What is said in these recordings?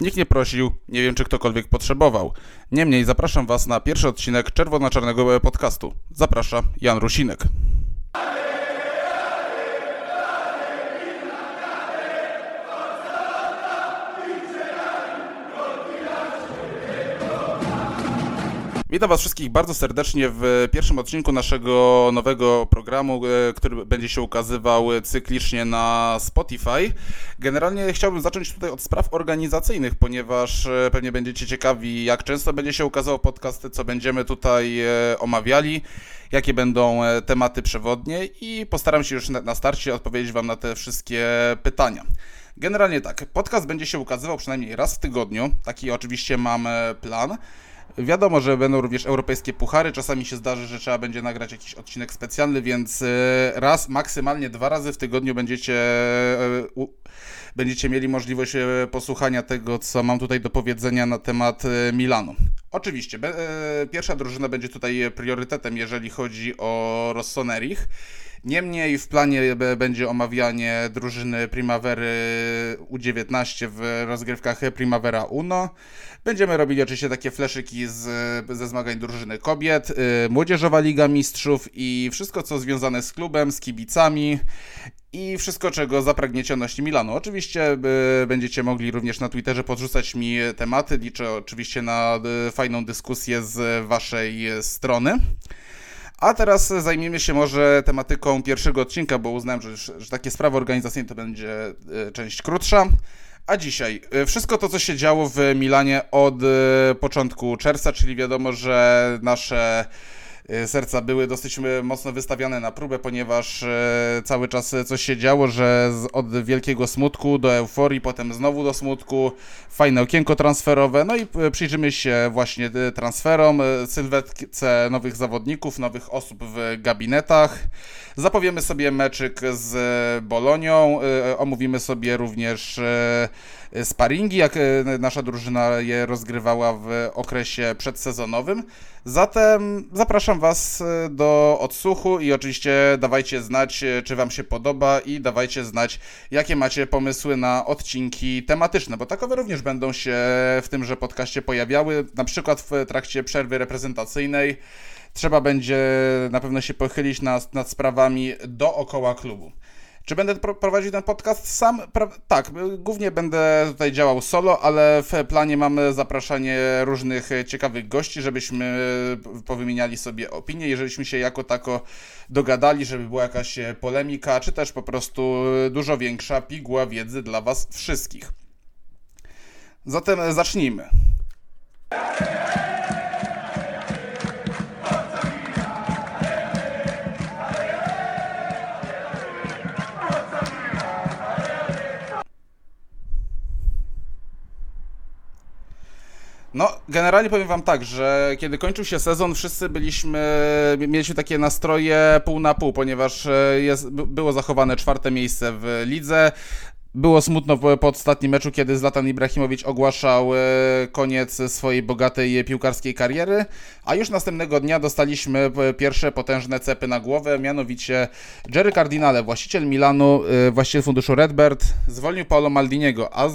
Nikt nie prosił, nie wiem czy ktokolwiek potrzebował. Niemniej zapraszam Was na pierwszy odcinek Czerwono-Czarnego podcastu. Zaprasza Jan Rusinek. Witam Was wszystkich bardzo serdecznie w pierwszym odcinku naszego nowego programu, e, który będzie się ukazywał cyklicznie na Spotify. Generalnie chciałbym zacząć tutaj od spraw organizacyjnych, ponieważ e, pewnie będziecie ciekawi, jak często będzie się ukazywał podcast, co będziemy tutaj e, omawiali, jakie będą tematy przewodnie i postaram się już na starcie odpowiedzieć Wam na te wszystkie pytania. Generalnie tak, podcast będzie się ukazywał przynajmniej raz w tygodniu, taki oczywiście mam plan. Wiadomo, że będą również europejskie puchary. Czasami się zdarzy, że trzeba będzie nagrać jakiś odcinek specjalny, więc e, raz, maksymalnie dwa razy w tygodniu będziecie, e, będziecie mieli możliwość e, posłuchania tego, co mam tutaj do powiedzenia na temat Milanu. Oczywiście, pierwsza drużyna będzie tutaj priorytetem, jeżeli chodzi o Rossonerich. Niemniej w planie będzie omawianie drużyny Primavery U19 w rozgrywkach Primavera Uno. Będziemy robili oczywiście takie fleszyki z, ze zmagań drużyny kobiet, y, Młodzieżowa Liga Mistrzów i wszystko co związane z klubem, z kibicami i wszystko, czego zapragniecie odnośnie Milanu. Oczywiście y, będziecie mogli również na Twitterze podrzucać mi tematy. Liczę oczywiście na y, fajną dyskusję z Waszej strony. A teraz zajmiemy się może tematyką pierwszego odcinka, bo uznałem, że, że takie sprawy organizacyjne to będzie y, część krótsza. A dzisiaj, y, wszystko to, co się działo w Milanie od y, początku czerwca, czyli wiadomo, że nasze serca były dosyć y, mocno wystawiane na próbę, ponieważ y, cały czas coś się działo, że od wielkiego smutku do euforii, potem znowu do smutku, fajne okienko transferowe, no i przyjrzymy się właśnie transferom, sylwetce nowych zawodników, nowych osób w gabinetach. Zapowiemy sobie meczyk z Bolonią, omówimy sobie również sparingi, jak nasza drużyna je rozgrywała w okresie przedsezonowym. Zatem zapraszam Was e, do odsłuchu i oczywiście dawajcie znać, e, czy Wam się podoba i dawajcie znać, jakie macie pomysły na odcinki tematyczne, bo takowe również będą się w tymże podcaście pojawiały, na przykład w trakcie przerwy reprezentacyjnej. Trzeba będzie na pewno się pochylić nad, nad sprawami dookoła klubu. Czy będę prowadził ten podcast sam? Tak, głównie będę tutaj działał solo, ale w planie mamy zapraszanie różnych ciekawych gości, żebyśmy powymieniali sobie opinie, jeżeliśmy się jako tako dogadali, żeby była jakaś polemika, czy też po prostu dużo większa piguła wiedzy dla Was wszystkich. Zatem zacznijmy. No, generalnie powiem wam tak, że kiedy kończył się sezon, wszyscy byliśmy, mieliśmy takie nastroje pół na pół, ponieważ e, jest, było zachowane czwarte miejsce w lidze. Było smutno po ostatnim meczu, kiedy Zlatan Ibrahimowicz ogłaszał e, koniec swojej bogatej piłkarskiej kariery, a już następnego dnia dostaliśmy e, pierwsze potężne cepy na głowę, mianowicie Jerry Cardinale, właściciel Milanu, e, właściciel funduszu Redbird, zwolnił Paolo Maldiniego, a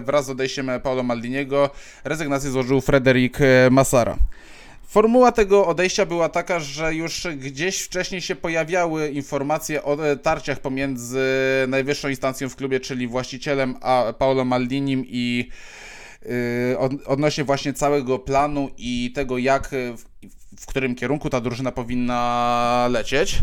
wraz z odejściem Paolo Maldiniego rezygnację złożył Frederic Massara. Formuła tego odejścia była taka, że już gdzieś wcześniej się pojawiały informacje o e, tarciach pomiędzy najwyższą instancją w klubie, czyli właścicielem a Paolo Maldinim i yy, odnośnie właśnie całego planu i tego, jak w, w którym kierunku ta drużyna powinna lecieć.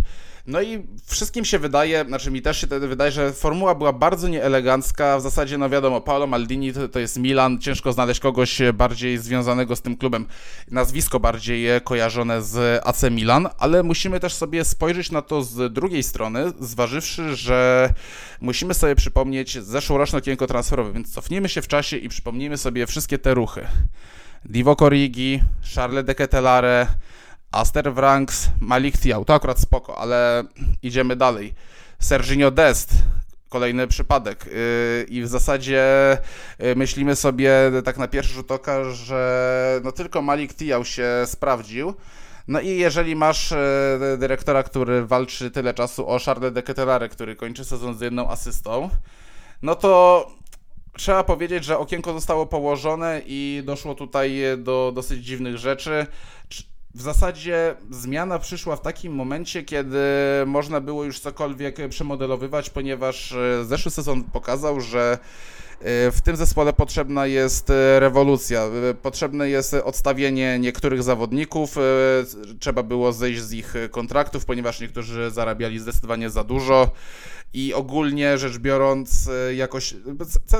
No i wszystkim się wydaje, znaczy mi też się wydaje, że formuła była bardzo nieelegancka. W zasadzie, no wiadomo, Paolo Maldini to, to jest Milan, ciężko znaleźć kogoś bardziej związanego z tym klubem, nazwisko bardziej kojarzone z AC Milan, ale musimy też sobie spojrzeć na to z drugiej strony, zważywszy, że musimy sobie przypomnieć zeszłoroczne okienko transferowe, więc cofnijmy się w czasie i przypomnijmy sobie wszystkie te ruchy. Divo Corrigi, Charles de Ketelare, Aster Wranks, Malik Thiał. To akurat spoko, ale idziemy dalej. Serginio Dest, kolejny przypadek. Yy, I w zasadzie yy, myślimy sobie tak na pierwszy rzut oka, że no tylko Malik Thiał się sprawdził. No i jeżeli masz yy, dyrektora, który walczy tyle czasu o Charles de Ketelare, który kończy sezon z jedną asystą, no to trzeba powiedzieć, że okienko zostało położone i doszło tutaj do dosyć dziwnych rzeczy. W zasadzie zmiana przyszła w takim momencie, kiedy można było już cokolwiek przemodelowywać, ponieważ e, zeszły sezon pokazał, że w tym zespole potrzebna jest e, rewolucja. Potrzebne jest odstawienie niektórych zawodników. Trzeba było zejść z ich kontraktów, ponieważ niektórzy zarabiali zdecydowanie za dużo i ogólnie rzecz biorąc, e, jakoś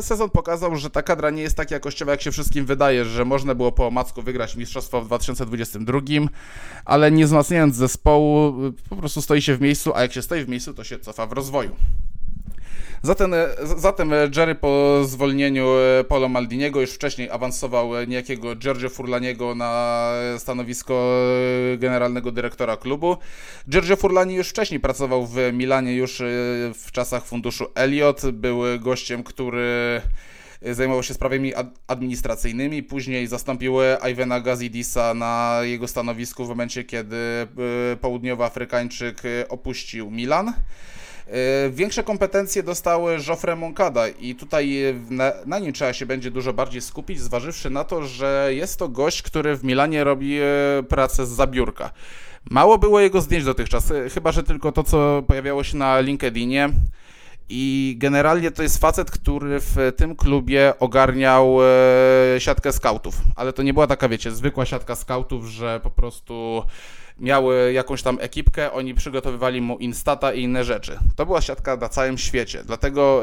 sezon pokazał, że ta kadra nie jest tak jakościowa, jak się wszystkim wydaje, że można było po omacku wygrać mistrzostwo w 2022, ale nie wzmacniając zespołu, po prostu stoi się w miejscu, a jak się stoi w miejscu, to się cofa w rozwoju. Zatem, zatem Jerry po zwolnieniu Polo Maldiniego już wcześniej awansował niejakiego Giorgio Furlaniego na stanowisko generalnego dyrektora klubu. Giorgio Furlani już wcześniej pracował w Milanie, już w czasach funduszu Elliot. Był gościem, który zajmował się sprawami administracyjnymi, później zastąpił Ivana Gazidisa na jego stanowisku w momencie, kiedy południowy Afrykańczyk opuścił Milan. E, większe kompetencje dostały Joffre Moncada i tutaj na, na, nim trzeba się będzie dużo bardziej skupić, zważywszy na to, że jest to gość, który w Milanie robi e, pracę z zabiórka. Mało było jego zdjęć dotychczas, e, chyba że tylko to, co pojawiało się na LinkedInie. I generalnie to jest facet, który w tym klubie ogarniał siatkę scoutów. Ale to nie była taka, wiecie, zwykła siatka scoutów, że po prostu miały jakąś tam ekipkę, oni przygotowywali mu instata i inne rzeczy. To była siatka na całym świecie, dlatego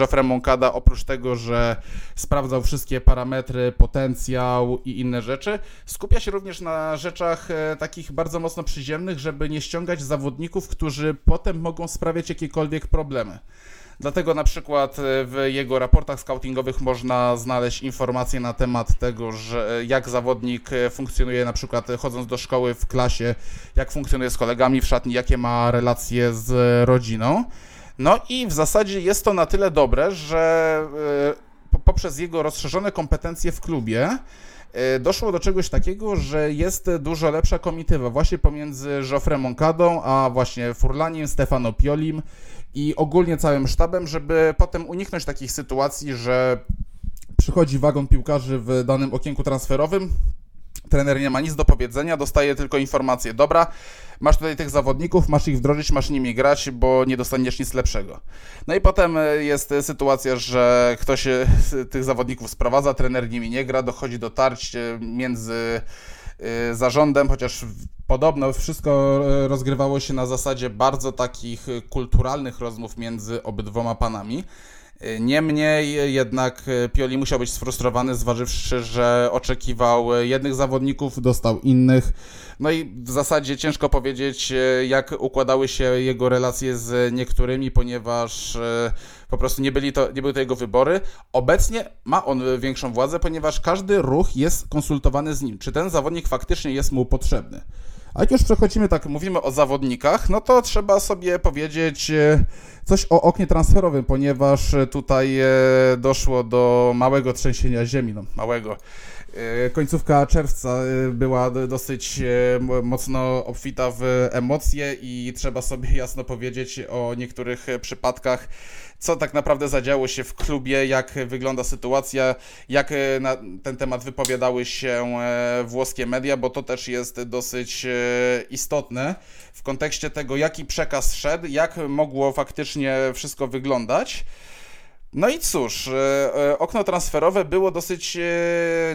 Joffre Moncada oprócz tego, że sprawdzał wszystkie parametry, potencjał i inne rzeczy, skupia się również na rzeczach y, takich bardzo mocno przyziemnych, żeby nie ściągać zawodników, którzy potem mogą sprawiać jakiekolwiek problemy. Dlatego na przykład e, w jego raportach scoutingowych można znaleźć informacje na temat tego, że e, jak zawodnik e, funkcjonuje na przykład chodząc do szkoły w klasie, jak funkcjonuje z kolegami w szatni, jakie ma relacje z rodziną. No i w zasadzie jest to na tyle dobre, że poprzez jego rozszerzone kompetencje w klubie doszło do czegoś takiego, że jest dużo lepsza komitywa właśnie pomiędzy Joffre Moncadą, a właśnie Furlanim, Stefano Piolim i ogólnie całym sztabem, żeby potem uniknąć takich sytuacji, że przychodzi wagon piłkarzy w danym okienku transferowym, trener nie ma nic do powiedzenia, dostaje tylko informację, dobra, masz tutaj tych zawodników, masz ich wdrożyć, masz nimi grać, bo nie dostaniesz nic lepszego. No i potem jest sytuacja, że ktoś tych zawodników sprowadza, trener nimi nie gra, dochodzi do tarć między zarządem, chociaż Podobno wszystko e, rozgrywało się na zasadzie bardzo takich kulturalnych rozmów między obydwoma panami. E, niemniej jednak e, Pioli musiał być sfrustrowany, zważywszy, że oczekiwał jednych zawodników, dostał innych. No i w zasadzie ciężko powiedzieć, jak układały się jego relacje z niektórymi, ponieważ po prostu nie, byli to, nie były to jego wybory. Obecnie ma on większą władzę, ponieważ każdy ruch jest konsultowany z nim. Czy ten zawodnik faktycznie jest mu potrzebny? A jak już przechodzimy, tak mówimy o zawodnikach, no to trzeba sobie powiedzieć e, coś o oknie transferowym, ponieważ tutaj e, doszło do małego trzęsienia ziemi, no małego. E, końcówka czerwca była dosyć mocno obfita w emocje i trzeba sobie jasno powiedzieć o niektórych przypadkach, co tak naprawdę zadziało się w klubie, jak wygląda sytuacja, jak e, na ten temat wypowiadały się e, włoskie media, bo to też jest dosyć e, istotne w kontekście tego, jaki przekaz szedł, jak mogło faktycznie wszystko wyglądać. No i cóż, okno transferowe było dosyć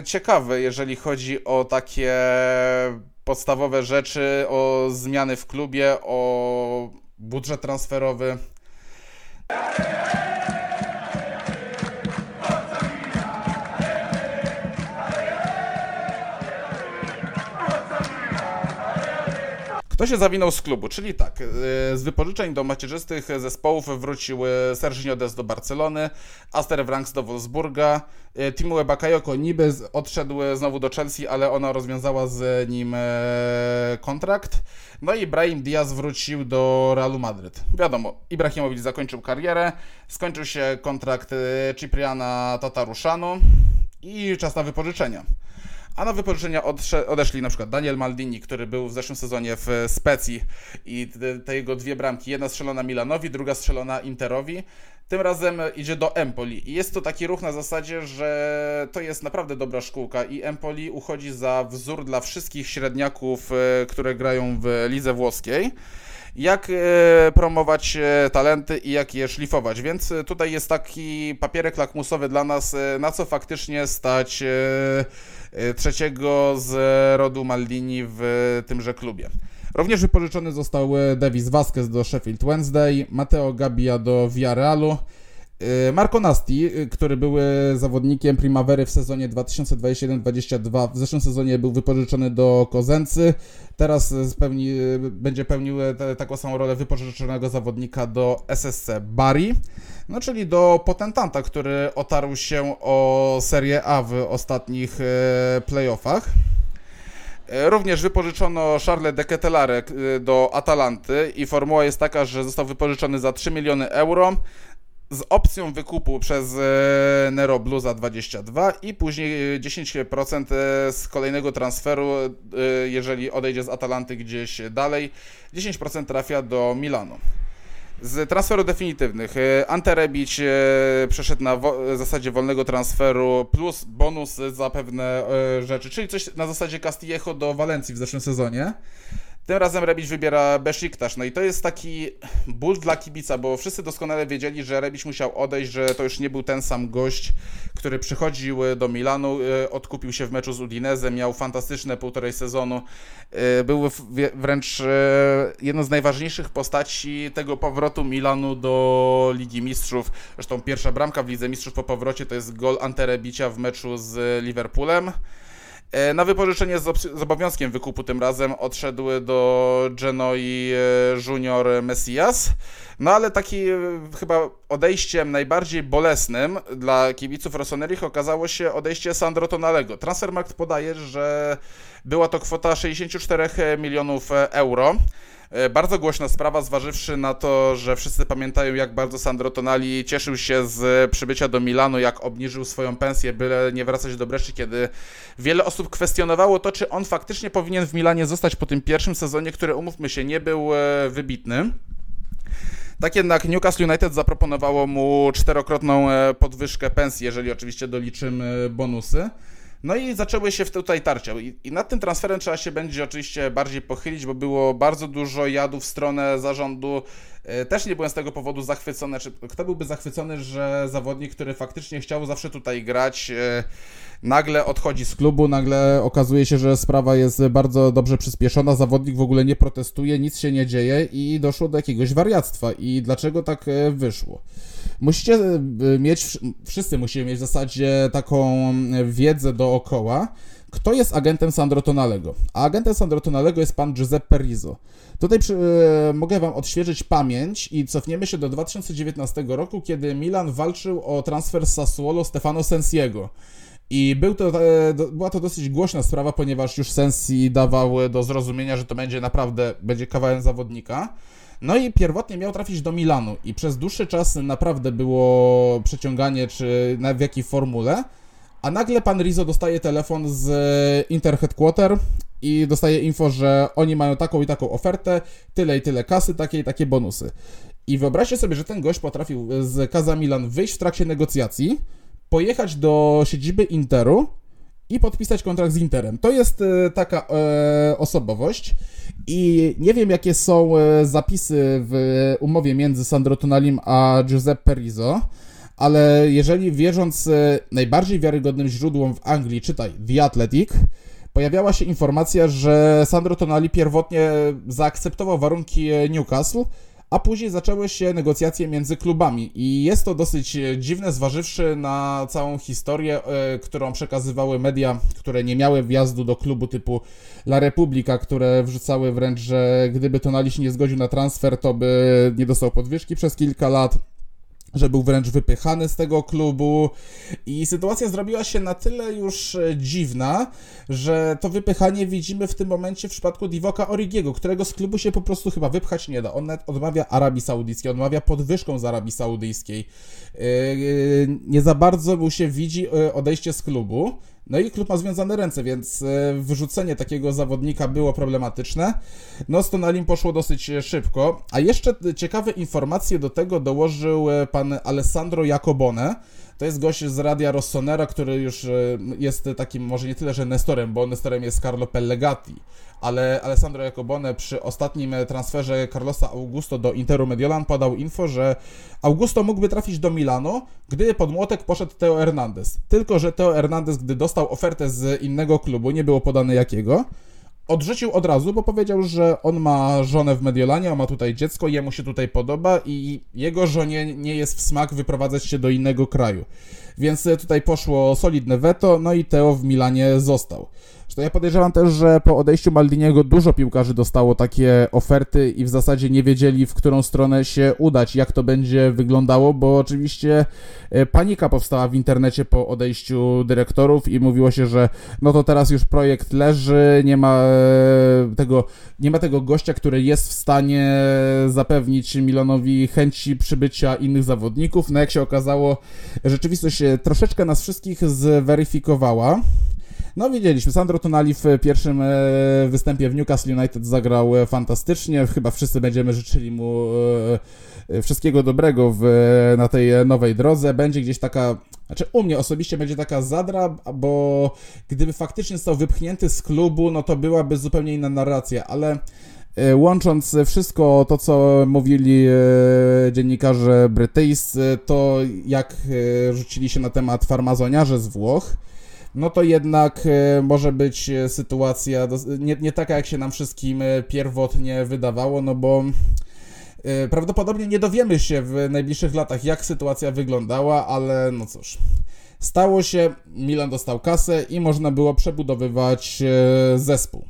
ciekawe, jeżeli chodzi o takie podstawowe rzeczy, o zmiany w klubie, o budżet transferowy. Kto się zawinął z klubu? Czyli tak, e, z wypożyczeń do macierzystych zespołów wrócił Serginio Des do Barcelony, Aster Wranks do Wolfsburga, e, Timu Bakayoko niby odszedł znowu do Chelsea, ale ona rozwiązała z nim e, kontrakt. No i Brahim Diaz wrócił do Realu Madryt. Wiadomo, Ibrahimowicz zakończył karierę, skończył się kontrakt Cipriana Tataruszanu i czas na wypożyczenia a na wypożyczenia odeszli na przykład Daniel Maldini, który był w zeszłym sezonie w Specji i te, jego dwie bramki, jedna strzelona Milanowi, druga strzelona Interowi, tym razem idzie do Empoli. I jest to taki ruch na zasadzie, że to jest naprawdę dobra szkółka i Empoli uchodzi za wzór dla wszystkich średniaków, e, które grają w lidze włoskiej. Jak e, promować e, talenty i jak je szlifować. Więc tutaj jest taki papierek lakmusowy dla nas, na co faktycznie stać trzeciego z rodu Maldini w tymże klubie. Również wypożyczony został Davis Vasquez do Sheffield Wednesday, Matteo Gabbia do Villarrealu, Marco Nasti, y, który był zawodnikiem Primavery w sezonie 2021-2022, w zeszłym sezonie był wypożyczony do Kozency, teraz spełni, będzie pełnił te, taką samą rolę wypożyczonego zawodnika do SSC Bari, no czyli do potentanta, który otarł się o Serię A w ostatnich playoffach. E, również wypożyczono Charles de Ketelare e, do Atalanty i formuła jest taka, że został wypożyczony za 3 miliony euro z opcją wykupu przez e, Nero Blue za 22 i później 10% z kolejnego transferu, jeżeli odejdzie z Atalanty gdzieś dalej, 10% trafia do Milanu. Z transferu definitywnych e, Ante Rebic e, przeszedł na zasadzie wolnego transferu plus bonus za pewne e, rzeczy, czyli coś na zasadzie Castillejo do Walencji w zeszłym sezonie. Tym razem Rebić wybiera Besiktas. No i to jest taki ból dla kibica, bo wszyscy doskonale wiedzieli, że Rebić musiał odejść, że to już nie był ten sam gość, który przychodził do Milanu, e, odkupił się w meczu z Udinezem, miał fantastyczne półtorej sezonu. E, był wręcz e, jedną z najważniejszych postaci tego powrotu Milanu do Ligi Mistrzów. Zresztą pierwsza bramka w Lidze Mistrzów po powrocie to jest gol Anterebicia w meczu z Liverpoolem. E, na wypożyczenie z, obowiązkiem wykupu tym razem odszedł do Genoi e, Junior Messias. No ale taki e, chyba odejściem najbardziej bolesnym dla kibiców Rossoneri okazało się odejście Sandro Tonalego. Transfermarkt podaje, że była to kwota 64 milionów euro. E, bardzo głośna sprawa, zważywszy na to, że wszyscy pamiętają, jak bardzo Sandro Tonali cieszył się z przybycia do Milanu, jak obniżył swoją pensję, byle nie wracać do Bresci, kiedy wiele osób kwestionowało to, czy on faktycznie powinien w Milanie zostać po tym pierwszym sezonie, który, umówmy się, nie był e, wybitny. Tak jednak Newcastle United zaproponowało mu czterokrotną e, podwyżkę pensji, jeżeli oczywiście doliczymy bonusy. No i zaczęły się tutaj tarcia. I, I, nad tym transferem trzeba się będzie oczywiście bardziej pochylić, bo było bardzo dużo jadu w stronę zarządu. E, też nie byłem z tego powodu zachwycony. Czy kto byłby zachwycony, że zawodnik, który faktycznie chciał zawsze tutaj grać, e, nagle odchodzi z klubu, nagle okazuje się, że sprawa jest bardzo dobrze przyspieszona, zawodnik w ogóle nie protestuje, nic się nie dzieje i doszło do jakiegoś wariactwa. I dlaczego tak e, wyszło? Musicie e, mieć, wszyscy musimy mieć w zasadzie taką wiedzę dookoła, kto jest agentem Sandro Tonalego. A agentem Sandro Tonalego jest pan Giuseppe Rizzo. Tutaj przy, e, mogę wam odświeżyć pamięć i cofniemy się do 2019 roku, kiedy Milan walczył o transfer z Sassuolo Stefano Sensiego. I był to, e, była to dosyć głośna sprawa, ponieważ już Sensi dawał do zrozumienia, że to będzie naprawdę będzie kawałem zawodnika. No i pierwotnie miał trafić do Milanu i przez dłuższy czas naprawdę było przeciąganie, czy w jakiej formule. A nagle pan Rizzo dostaje telefon z Inter Headquarter i dostaje info, że oni mają taką i taką ofertę, tyle i tyle kasy, takie i takie bonusy. I wyobraźcie sobie, że ten gość potrafił z Casa Milan wyjść w trakcie negocjacji, pojechać do siedziby Interu i podpisać kontrakt z Interem. To jest e, taka e, osobowość i nie wiem jakie są e, zapisy w umowie między Sandro Tonalim a Giuseppe Rizzo, ale jeżeli wierząc najbardziej wiarygodnym źródłom w Anglii, czytaj The Athletic, pojawiała się informacja, że Sandro Tonali pierwotnie zaakceptował warunki Newcastle, a później zaczęły się negocjacje między klubami i jest to dosyć dziwne, zważywszy na całą historię, e, którą przekazywały media, które nie miały wjazdu do klubu typu La Repubblica, które wrzucały wręcz, że gdyby Tonali się nie zgodził na transfer, to by nie dostał podwyżki przez kilka lat. Że był wręcz wypychany z tego klubu i sytuacja zrobiła się na tyle już e, dziwna, że to wypychanie widzimy w tym momencie w przypadku Divoka Origiego, którego z klubu się po prostu chyba wypchać nie da. On nawet odmawia Arabii Saudyjskiej, odmawia podwyżką z Arabii Saudyjskiej. E, e, nie za bardzo mu się widzi odejście z klubu. No i klub ma związane ręce, więc e, wyrzucenie takiego zawodnika było problematyczne. No z Tonalim poszło dosyć e, szybko. A jeszcze ciekawe informacje do tego dołożył e, pan Alessandro Jacobone, to jest gość z Radia Rossonera, który już e, jest takim, może nie tyle, że Nestorem, bo Nestorem jest Carlo Pellegatti, ale Alessandro Jacobone przy ostatnim transferze Carlosa Augusto do Interu Mediolan podał info, że Augusto mógłby trafić do Milanu, gdyby pod młotek poszedł Teo Hernandez. Tylko, że Teo Hernandez, gdy dostał ofertę z innego klubu, nie było podane jakiego, odrzucił od razu, bo powiedział, że on ma żonę w Mediolanie, on ma tutaj dziecko, jemu się tutaj podoba i jego żonie nie jest w smak wyprowadzać się do innego kraju. Więc tutaj poszło solidne weto, no i Teo w Milanie został. Zresztą ja podejrzewam też, że po odejściu Maldiniego dużo piłkarzy dostało takie oferty i w zasadzie nie wiedzieli, w którą stronę się udać, jak to będzie wyglądało, bo oczywiście e, panika powstała w internecie po odejściu dyrektorów i mówiło się, że no to teraz już projekt leży, nie ma e, tego, nie ma tego gościa, który jest w stanie zapewnić Milanowi chęci przybycia innych zawodników. No jak się okazało, rzeczywistość troszeczkę nas wszystkich zweryfikowała. No widzieliśmy, Sandro Tonali w pierwszym e, występie w Newcastle United zagrał e, fantastycznie, chyba wszyscy będziemy życzyli mu e, wszystkiego dobrego w, na tej nowej drodze. Będzie gdzieś taka, znaczy u mnie osobiście będzie taka zadra, bo gdyby faktycznie został wypchnięty z klubu, no to byłaby zupełnie inna narracja, ale łącząc wszystko to, co mówili dziennikarze brytyjscy, to jak rzucili się na temat farmazoniarzy z Włoch, no to jednak e, może być e, sytuacja nie, nie taka, jak się nam wszystkim e, pierwotnie wydawało, no bo prawdopodobnie nie dowiemy się w najbliższych latach, jak sytuacja wyglądała, ale no cóż. Stało się, Milan dostał kasę i można było przebudowywać zespół.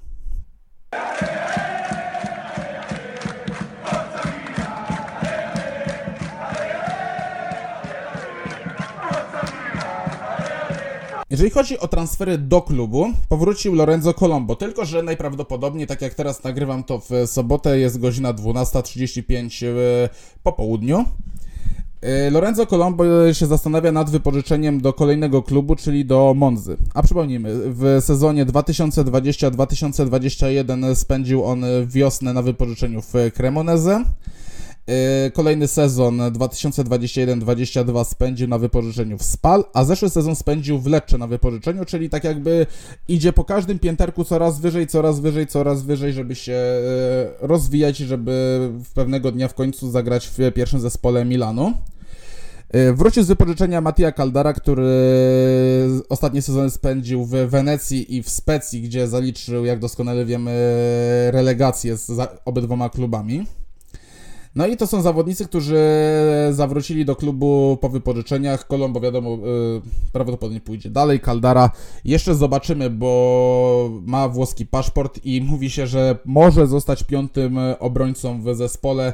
Jeżeli chodzi o transfery do klubu, powrócił Lorenzo Colombo, tylko że najprawdopodobniej, tak jak teraz nagrywam to w sobotę, jest godzina 12.35 e, po południu. E, Lorenzo Colombo się zastanawia nad wypożyczeniem do kolejnego klubu, czyli do Monzy. A przypomnijmy, w sezonie 2020-2021 spędził on wiosnę na wypożyczeniu w Cremoneze. Yy, kolejny sezon 2021-22 spędził na wypożyczeniu w Spal, a zeszły sezon spędził w Lecce na wypożyczeniu, czyli tak jakby idzie po każdym pięterku coraz wyżej, coraz wyżej, coraz wyżej, żeby się yy, rozwijać, żeby w pewnego dnia w końcu zagrać w pierwszym zespole Milanu. Wrócił z wypożyczenia Mattia Caldara, który ostatnie sezony spędził w Wenecji i w Specji, gdzie zaliczył, jak doskonale wiemy, relegację z obydwoma klubami. No i to są zawodnicy, którzy zawrócili do klubu po wypożyczeniach. Kolombo wiadomo yy, prawdopodobnie pójdzie dalej. Caldara jeszcze zobaczymy, bo ma włoski paszport i mówi się, że może zostać piątym obrońcą w zespole.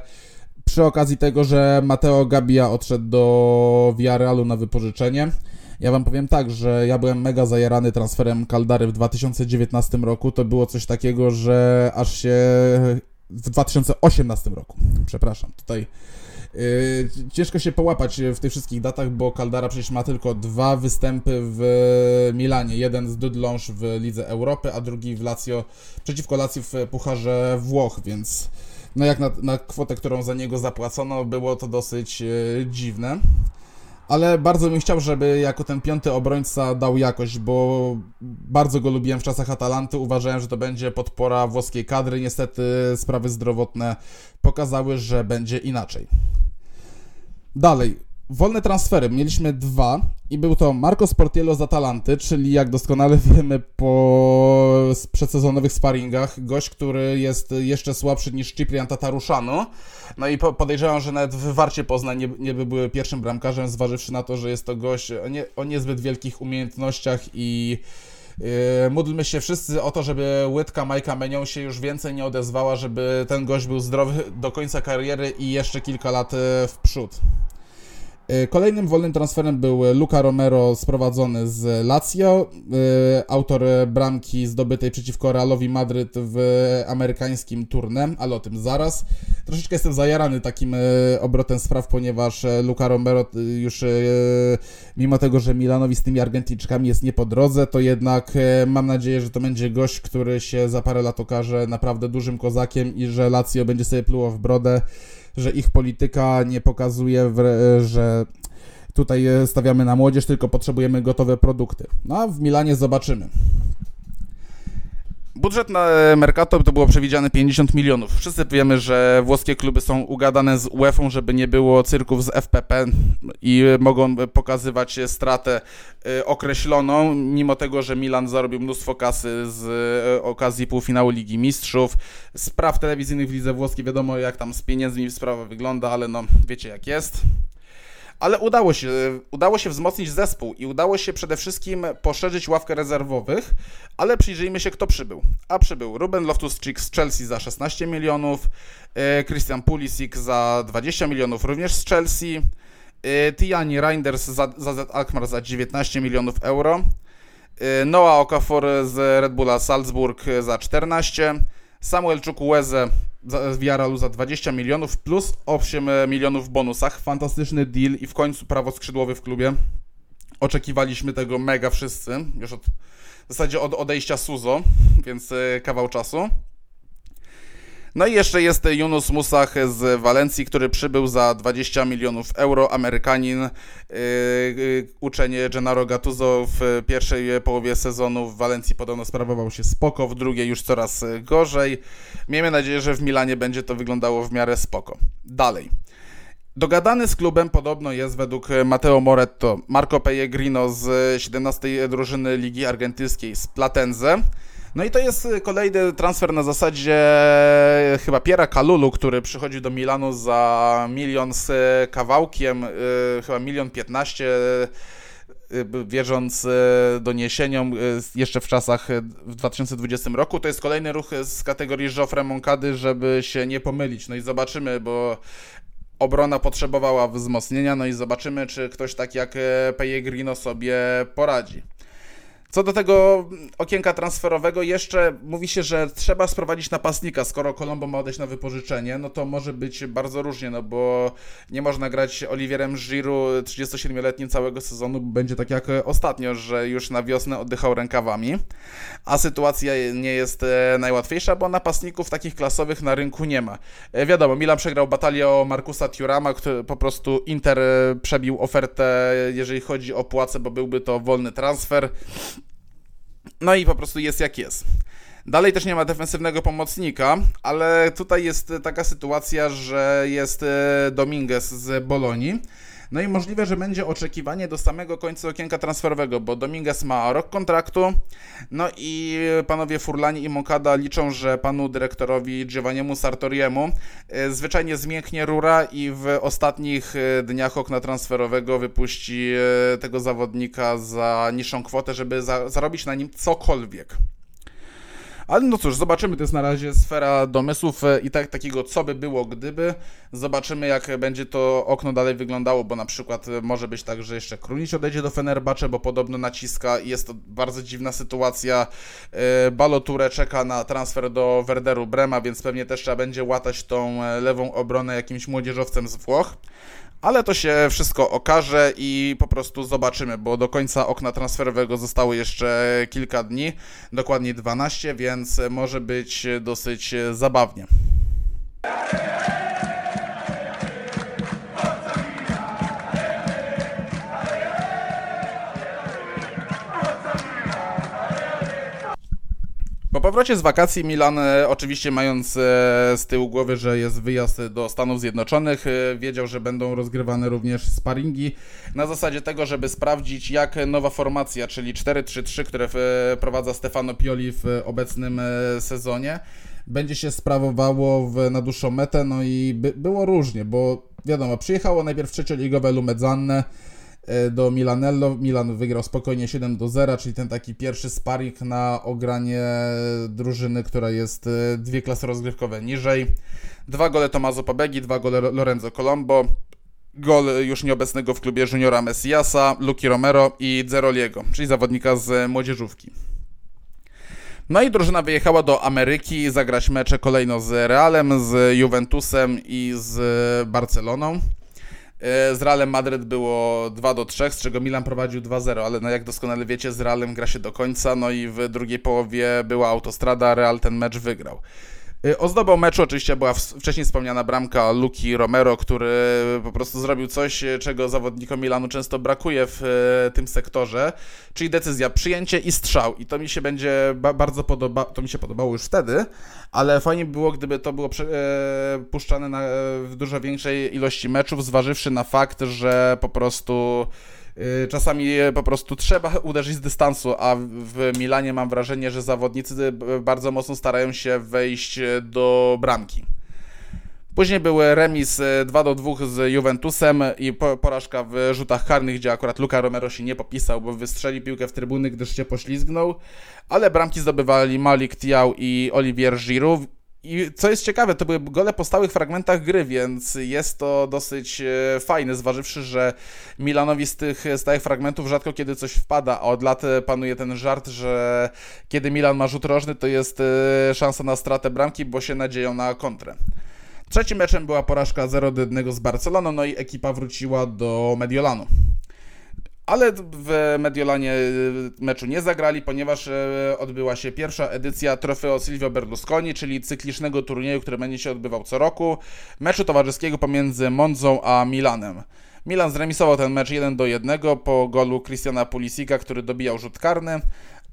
Przy okazji tego, że Mateo Gabia odszedł do Villarrealu na wypożyczenie. Ja wam powiem tak, że ja byłem mega zajarany transferem Caldary w 2019 roku. To było coś takiego, że aż się w 2018 roku. Przepraszam, tutaj yy, ciężko się połapać w tych wszystkich datach, bo Caldara przecież ma tylko dwa występy w Milanie. Jeden z Dudląż w Lidze Europy, a drugi w Lazio, przeciwko Lazio w Pucharze Włoch, więc no jak na, na kwotę, którą za niego zapłacono, było to dosyć yy, dziwne ale bardzo bym chciał, żeby jako ten piąty obrońca dał jakość, bo bardzo go lubiłem w czasach Atalanty. Uważałem, że to będzie podpora włoskiej kadry. Niestety sprawy zdrowotne pokazały, że będzie inaczej. Dalej, Wolne transfery mieliśmy dwa i był to Marco Sportiello z Atalanty, czyli jak doskonale wiemy po przedsezonowych sparingach, gość, który jest jeszcze słabszy niż Ciprian Tataruszano. No i podejrzewam, że nawet w Warcie Poznań nie, nie by były pierwszym bramkarzem, zważywszy na to, że jest to gość o, nie, o niezbyt wielkich umiejętnościach i Yy, módlmy się wszyscy o to, żeby łydka Majka Menią się już więcej nie odezwała, żeby ten gość był zdrowy do końca kariery i jeszcze kilka lat w przód. E, kolejnym wolnym transferem był Luca Romero sprowadzony z Lazio, e, autor bramki zdobytej przeciwko Realowi Madryt w amerykańskim turnem, ale o tym zaraz. Troszeczkę jestem zajarany takim e, obrotem spraw, ponieważ Luca Romero już mimo tego, że Milanowi z tymi Argentyńczykami jest nie po drodze, to jednak mam nadzieję, że to będzie gość, który się za parę lat okaże naprawdę dużym kozakiem i że Lazio będzie sobie pluło w brodę że ich polityka nie pokazuje, że tutaj stawiamy na młodzież, tylko potrzebujemy gotowe produkty. No a w Milanie zobaczymy. Budżet na Mercato to było przewidziane 50 milionów. Wszyscy wiemy, że włoskie kluby są ugadane z UEFA, żeby nie było cyrków z FPP i mogą pokazywać stratę y, określoną, mimo tego, że Milan zarobił mnóstwo kasy z y, okazji półfinału Ligi Mistrzów. Spraw telewizyjnych w lidze włoskiej wiadomo jak tam z pieniędzmi sprawa wygląda, ale no wiecie jak jest ale udało się, udało się wzmocnić zespół i udało się przede wszystkim poszerzyć ławkę rezerwowych, ale przyjrzyjmy się, kto przybył. A przybył Ruben Loftus-Cheek z Chelsea za 16 milionów, e, Christian Pulisic za 20 milionów również z Chelsea, e, Tiani Reinders za, za Alkmaar za 19 milionów euro, e, Noah Okafor z Red Bulla Salzburg za 14 Samuel Chukwueze Villarrealu za 20 milionów plus 8 milionów w bonusach. Fantastyczny deal i w końcu prawo skrzydłowy w klubie. Oczekiwaliśmy tego mega wszyscy, już od, w zasadzie od odejścia Suzo, więc e, kawał czasu. No i jeszcze jest Yunus Musach z Walencji, który przybył za 20 milionów euro, Amerykanin, yy, yy, uczenie Gennaro Gattuso w pierwszej połowie sezonu w Walencji podobno sprawował się spoko, w drugiej już coraz gorzej. Miejmy nadzieję, że w Milanie będzie to wyglądało w miarę spoko. Dalej. Dogadany z klubem podobno jest według Matteo Moretto Marco Pellegrino z 17 drużyny Ligi Argentyńskiej z Platenze. No i to jest y, kolejny transfer na zasadzie y, chyba Piera Kalulu, który przychodzi do Milanu za milion z kawałkiem, y, chyba milion piętnaście wierząc doniesieniom jeszcze w czasach w 2020 roku. To jest kolejny ruch z kategorii Joffre Moncady, żeby się nie pomylić. No i zobaczymy, bo obrona potrzebowała wzmocnienia, no i zobaczymy, czy ktoś tak jak Pellegrino sobie poradzi. Co do tego okienka transferowego, jeszcze mówi się, że trzeba sprowadzić napastnika. Skoro Colombo ma odejść na wypożyczenie, no to może być bardzo różnie, no bo nie można grać Oliwierem Giroud 37-letnim całego sezonu, będzie tak jak ostatnio, że już na wiosnę oddychał rękawami. A sytuacja nie jest e, najłatwiejsza, bo napastników takich klasowych na rynku nie ma. E, wiadomo, Milan przegrał batalię o Markusa Turama, który po prostu Inter e, przebił ofertę, jeżeli chodzi o płace, bo byłby to wolny transfer. No i po prostu jest jak jest. Dalej też nie ma defensywnego pomocnika, ale tutaj jest taka sytuacja, że jest e, Dominguez z Bolonii. No i możliwe, że będzie oczekiwanie do samego końca okienka transferowego, bo Dominguez ma rok kontraktu. No i panowie Furlani i Moncada liczą, że panu dyrektorowi Giovanniemu Sartoriemu e, zwyczajnie zmięknie rura i w ostatnich e, dniach okna transferowego wypuści tego zawodnika za niższą kwotę, żeby zarobić na nim cokolwiek. Ale no cóż, zobaczymy, to jest na razie sfera domysłów e, i tak takiego co by było gdyby. Zobaczymy jak będzie to okno dalej wyglądało, bo na przykład e, może być tak, że jeszcze Królić odejdzie do Fenerbahce, bo podobno naciska i jest to bardzo dziwna sytuacja. E, Baloture czeka na transfer do Werderu Brema, więc pewnie też trzeba będzie łatać tą lewą obronę jakimś młodzieżowcem z Włoch ale to się wszystko okaże i po prostu zobaczymy, bo do końca okna transferowego zostało jeszcze kilka dni, dokładnie 12, więc może być dosyć zabawnie. Po powrocie z wakacji Milan, e, oczywiście mając e, z tyłu głowy, że jest wyjazd do Stanów Zjednoczonych, e, wiedział, że będą rozgrywane również sparingi. Na zasadzie tego, żeby sprawdzić jak nowa formacja, czyli 4-3-3, które prowadza Stefano Pioli w obecnym sezonie, będzie się sprawowało w, na dłuższą metę, no i by, było różnie, bo wiadomo, przyjechało najpierw trzecioligowe Lumezzanne, E, do Milanello. Milan wygrał spokojnie 7 do 0, czyli ten taki pierwszy sparring na ogranie drużyny, która jest e, dwie klasy rozgrywkowe niżej. Dwa gole Tomaso Pabegi, dwa gole Lorenzo Colombo. gol już nieobecnego w klubie juniora Messiasa, Luki Romero i Zeroliego, czyli zawodnika z młodzieżówki. No i drużyna wyjechała do Ameryki zagrać mecze kolejno z Realem, z Juventusem i z Barceloną. E, z Realem Madryt było 2 do 3, z czego Milan prowadził 2-0, ale no jak doskonale wiecie, z Realem gra się do końca, no i w drugiej połowie była autostrada, Real ten mecz wygrał. Y, ozdobą meczu oczywiście była wcześniej wspomniana bramka Luki Romero, który po prostu zrobił coś, y, czego zawodnikom Milanu często brakuje w y, tym sektorze, czyli decyzja przyjęcie i strzał. I to mi się będzie bardzo podoba, to mi się podobało już wtedy, ale fajnie by było, gdyby to było puszczane na, w dużo większej ilości meczów, zważywszy na fakt, że po prostu czasami po prostu trzeba uderzyć z dystansu, a w Milanie mam wrażenie, że zawodnicy bardzo mocno starają się wejść do bramki. Później były remis 2 y, do 2 z Juventusem i porażka w rzutach karnych, gdzie akurat Luka Romero się nie popisał, bo wystrzeli piłkę w trybuny, gdyż się poślizgnął. Ale bramki zdobywali Malik Tiał i Olivier Giroud. I co jest ciekawe, to były gole po stałych fragmentach gry, więc jest to dosyć e, fajne, zważywszy, że Milanowi z tych stałych fragmentów rzadko kiedy coś wpada, a od lat e, panuje ten żart, że kiedy Milan ma rzut rożny, to jest e, szansa na stratę bramki, bo się nadzieją na kontrę. Trzecim meczem była porażka 0 do 1 z Barceloną, no i ekipa wróciła do Mediolanu. Ale w Mediolanie y, meczu nie zagrali, ponieważ y, odbyła się pierwsza edycja Trofeo Silvio Berlusconi, czyli cyklicznego turnieju, który będzie się odbywał co roku, meczu towarzyskiego pomiędzy Monzą a Milanem. Milan zremisował ten mecz 1 do 1 po golu Christiana Pulisika, który dobijał rzut karny,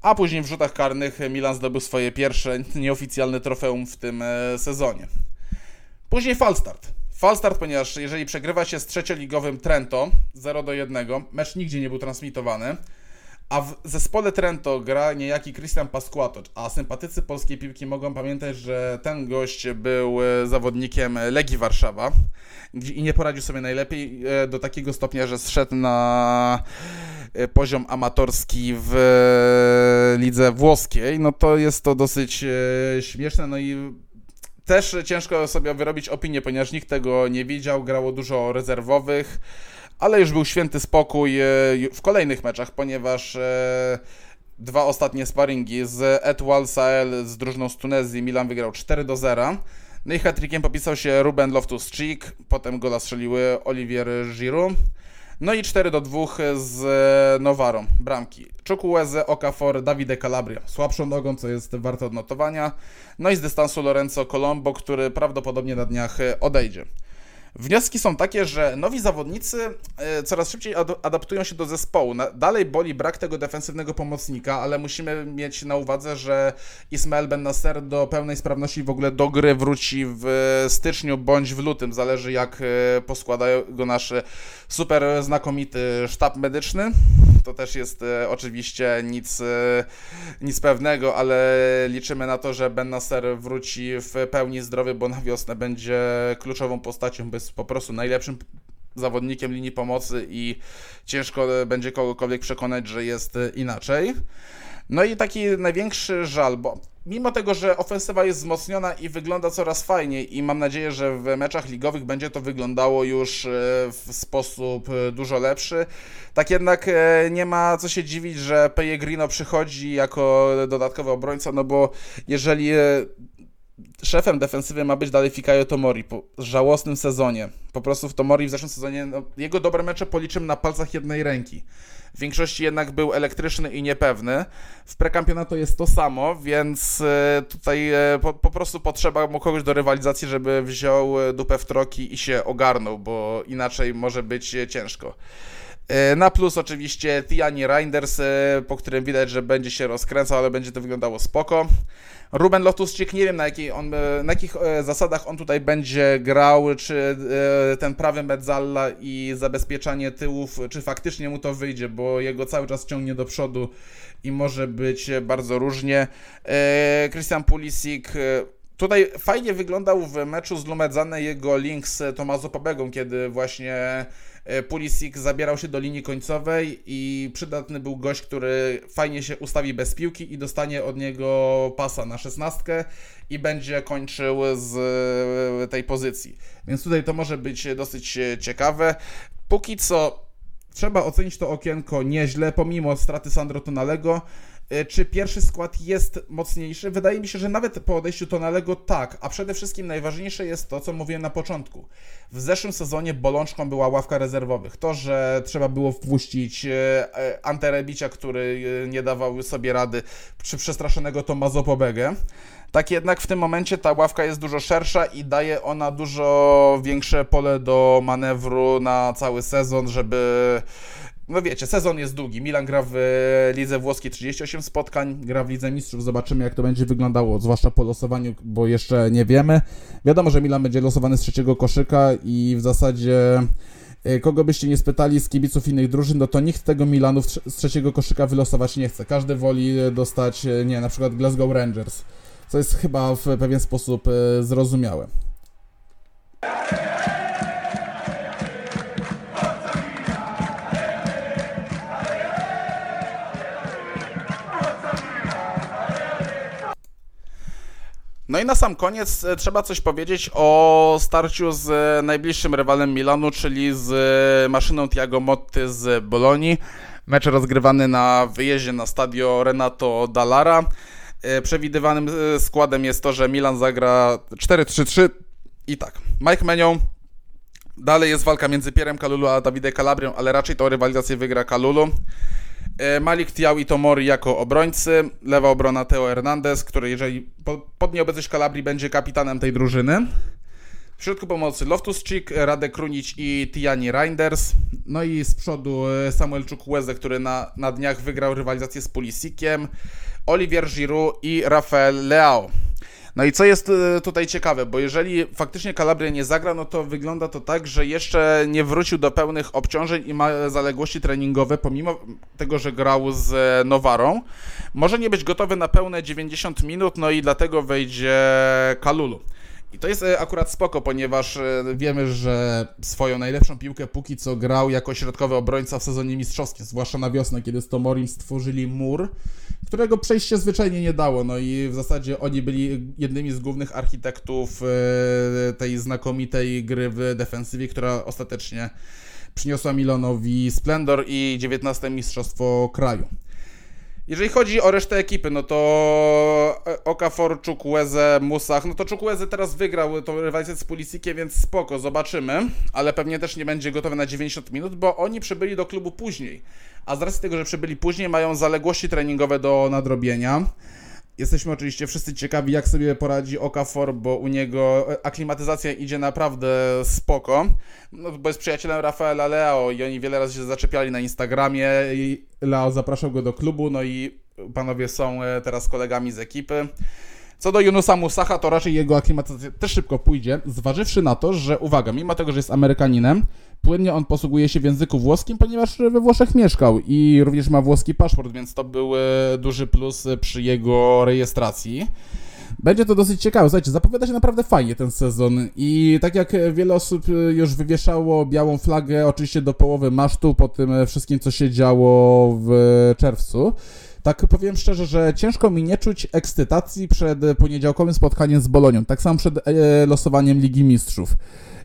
a później w rzutach karnych Milan zdobył swoje pierwsze nieoficjalne trofeum w tym e, sezonie. Później Falstart. Falstart, ponieważ jeżeli przegrywa się z trzecioligowym Trento 0 do 1, mecz nigdzie nie był transmitowany, a w zespole Trento gra niejaki Christian Pasquato, a sympatycy polskiej piłki mogą pamiętać, że ten gość był e, zawodnikiem Legii Warszawa i nie poradził sobie najlepiej e, do takiego stopnia, że zszedł na e, poziom amatorski w lidze włoskiej, no to jest to dosyć śmieszne, no i też ciężko sobie wyrobić opinię, ponieważ nikt tego nie widział, grało dużo rezerwowych, ale już był święty spokój e, w kolejnych meczach, ponieważ e, dwa ostatnie sparingi z Etoile Sahel z drużyną z Tunezji Milan wygrał 4 do 0. No i hat popisał się Ruben Loftus-Cheek, potem gola strzeliły Olivier Giroud. No i 4 do 2 z Nowarą, bramki. Chukwueze, Okafor, Davide Calabria. Słabszą nogą, co jest warte odnotowania. No i z dystansu Lorenzo Colombo, który prawdopodobnie na dniach odejdzie. Wnioski są takie, że nowi zawodnicy e, coraz szybciej ad adaptują się do zespołu. Dalej boli brak tego defensywnego pomocnika, ale musimy mieć na uwadze, że Ismael Ben Nasser do pełnej sprawności w ogóle do gry wróci w styczniu bądź w lutym. Zależy jak e, poskładają go nasz super znakomity sztab medyczny. To też jest e, oczywiście nic, nic pewnego, ale liczymy na to, że Ben Nasser wróci w pełni zdrowy, bo na wiosnę będzie kluczową postacią jest po prostu najlepszym zawodnikiem linii pomocy i ciężko będzie kogokolwiek przekonać, że jest inaczej. No i taki największy żal, bo mimo tego, że ofensywa jest wzmocniona i wygląda coraz fajniej i mam nadzieję, że w meczach ligowych będzie to wyglądało już e, w sposób e, dużo lepszy, tak jednak e, nie ma co się dziwić, że Pellegrino przychodzi jako dodatkowy obrońca, no bo jeżeli szefem defensywy ma być dalej Fikayo Tomori po żałosnym sezonie. Po prostu w Tomori w zeszłym sezonie no, jego dobre mecze policzymy na palcach jednej ręki. W większości jednak był elektryczny i niepewny. W prekampionato jest to samo, więc e, tutaj e, po, po, prostu potrzeba mu kogoś do rywalizacji, żeby wziął e, dupę w troki i się ogarnął, bo inaczej może być ciężko. Na plus oczywiście Tiani Reinders, po którym widać, że będzie się rozkręcał, ale będzie to wyglądało spoko. Ruben Lotusczyk, nie wiem na, jakiej on, e, na jakich e, zasadach on tutaj będzie grał, czy e, ten prawy Mezzalla i zabezpieczanie tyłów, czy faktycznie mu to wyjdzie, bo jego cały czas ciągnie do przodu i może być bardzo różnie. Christian Pulisic Tutaj fajnie wyglądał w meczu z Lumedzane jego link z Tomazo Pobegą, kiedy właśnie Pulisic zabierał się do linii końcowej i przydatny był gość, który fajnie się ustawi bez piłki i dostanie od niego pasa na szesnastkę i będzie kończył z e, tej pozycji. Więc tutaj to może być dosyć ciekawe. Póki co trzeba ocenić to okienko nieźle, pomimo straty Sandro Tonalego. E, czy pierwszy skład jest mocniejszy? Wydaje mi się, że nawet po odejściu Tonalego tak, a przede wszystkim najważniejsze jest to, co mówiłem na początku. W zeszłym sezonie bolączką była ławka rezerwowych. To, że trzeba było wpuścić e, e, Anterebicia, który nie dawał sobie rady, czy przestraszonego Tomazo Pobegę. Tak jednak w tym momencie ta ławka jest dużo szersza i daje ona dużo większe pole do manewru na cały sezon, żeby no wiecie, sezon jest długi. Milan gra w lidze włoskiej 38 spotkań, gra w lidze mistrzów. Zobaczymy, jak to będzie wyglądało, zwłaszcza po losowaniu, bo jeszcze nie wiemy. Wiadomo, że Milan będzie losowany z trzeciego koszyka i w zasadzie e, kogo byście nie spytali z kibiców innych drużyn, no to nikt tego Milanu z trzeciego koszyka wylosować nie chce. Każdy woli dostać, e, nie, na przykład Glasgow Rangers, co jest chyba w pewien sposób e, zrozumiałe. No i na sam koniec e, trzeba coś powiedzieć o starciu z e, najbliższym rywalem Milanu, czyli z e, maszyną Tiago Motti z Bolonii. Mecz rozgrywany na wyjeździe na stadio Renato Dallara. Przewidywanym składem jest to, że Milan zagra 4-3-3 i tak. Mike Menion, dalej jest walka między Pierem Kalulu a Davide Calabrią, ale raczej to rywalizację wygra Kalulu. E, Malik Tiał i Tomori jako obrońcy, lewa obrona Teo Hernandez, który jeżeli pod nieobecność Kalabri będzie kapitanem tej drużyny. W środku pomocy Loftus-Cheek, Radek Krunic i Tiani Reinders. No i z przodu e, Samuel Chukwueze, który na, na dniach wygrał rywalizację z Pulisikiem, Olivier Giroud i Rafael Leao. No i co jest e, tutaj ciekawe, bo jeżeli faktycznie Calabria nie zagra, no to wygląda to tak, że jeszcze nie wrócił do pełnych obciążeń i ma zaległości treningowe, pomimo tego, że grał z Nowarą. Może nie być gotowy na pełne 90 minut, no i dlatego wejdzie Kalulu. I to jest e, akurat spoko, ponieważ e, wiemy, że swoją najlepszą piłkę póki co grał jako środkowy obrońca w sezonie mistrzowskim, zwłaszcza na wiosnę, kiedy z Tomorim stworzyli mur, którego przejść się zwyczajnie nie dało. No i w zasadzie oni byli jednymi z głównych architektów e, tej znakomitej gry w defensywie, która ostatecznie przyniosła Milanowi splendor i 19 mistrzostwo kraju. Jeżeli chodzi o resztę ekipy, no to e, Okafor, Chukwueze, Musach, no to Chukwueze teraz wygrał tą rywalizację z Pulisikiem, więc spoko, zobaczymy, ale pewnie też nie będzie gotowy na 90 minut, bo oni przybyli do klubu później, a z racji tego, że przybyli później, mają zaległości treningowe do nadrobienia. Jesteśmy oczywiście wszyscy ciekawi, jak sobie poradzi Okafor, bo u niego aklimatyzacja idzie naprawdę spoko, no, bo jest przyjacielem Rafaela Leo i oni wiele razy się zaczepiali na Instagramie i Leo zapraszał go do klubu, no i panowie są e, teraz kolegami z ekipy. Co do Yunusa Musacha, to raczej jego aklimatyzacja też szybko pójdzie, zważywszy na to, że uwaga, mimo tego, że jest Amerykaninem, płynnie on posługuje się w języku włoskim, ponieważ we Włoszech mieszkał i również ma włoski paszport, więc to był e, duży plus przy jego rejestracji. Będzie to dosyć ciekawe. Słuchajcie, zapowiada się naprawdę fajnie ten sezon i tak jak wiele osób e, już wywieszało białą flagę oczywiście do połowy masztu po tym wszystkim, co się działo w czerwcu, tak powiem szczerze, że ciężko mi nie czuć ekscytacji przed poniedziałkowym spotkaniem z Bolonią, tak samo przed e, losowaniem Ligi Mistrzów.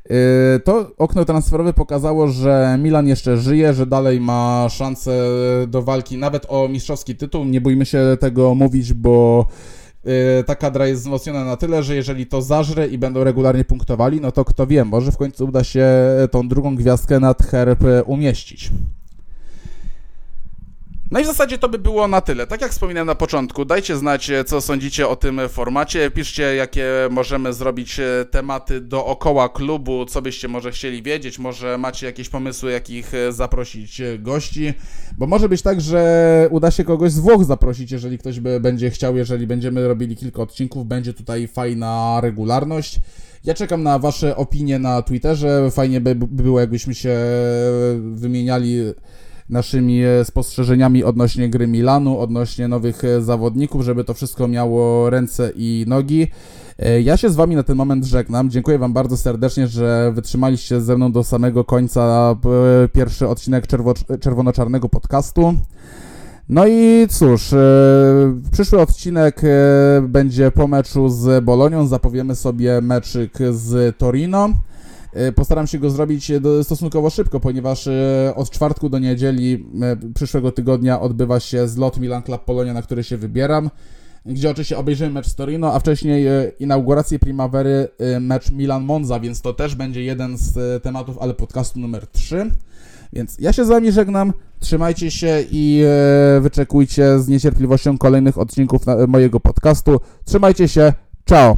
E, to okno transferowe pokazało, że Milan jeszcze żyje, że dalej ma szansę do walki nawet o mistrzowski tytuł. Nie bójmy się tego mówić, bo e, ta kadra jest wzmocniona na tyle, że jeżeli to zażre i będą regularnie punktowali, no to kto wie, może w końcu uda się tą drugą gwiazdkę nad herb umieścić. No i w zasadzie to by było na tyle. Tak jak wspominałem na początku, dajcie znać, e, co sądzicie o tym formacie. Piszcie, jakie możemy zrobić e, tematy dookoła klubu, co byście może chcieli wiedzieć. Może macie jakieś pomysły, jakich e, zaprosić gości. Bo może być tak, że uda się kogoś z Włoch zaprosić, jeżeli ktoś by będzie chciał, jeżeli będziemy robili kilka odcinków. Będzie tutaj fajna regularność. Ja czekam na Wasze opinie na Twitterze. Fajnie by było, jakbyśmy się wymieniali naszymi e, spostrzeżeniami odnośnie gry Milanu, odnośnie nowych e, zawodników, żeby to wszystko miało ręce i nogi. E, Ja się z Wami na ten moment żegnam. Dziękuję Wam bardzo serdecznie, że wytrzymaliście ze mną do samego końca pierwszy odcinek czerwo- czerwono-czarnego podcastu. No i cóż, przyszły odcinek będzie po meczu z Bolonią. Zapowiemy sobie meczyk z Torino. E, Postaram się go zrobić e, stosunkowo szybko, ponieważ e, od czwartku do niedzieli przyszłego tygodnia odbywa się zlot Milan Club Polonia, na który się wybieram, gdzie oczywiście obejrzymy mecz z Torino, a wcześniej inaugurację Primavery, mecz Milan-Monza, więc to też będzie jeden z tematów, ale podcastu numer 3. Więc ja się z Wami żegnam, trzymajcie się i wyczekujcie z niecierpliwością kolejnych odcinków mojego podcastu. Trzymajcie się, ciao!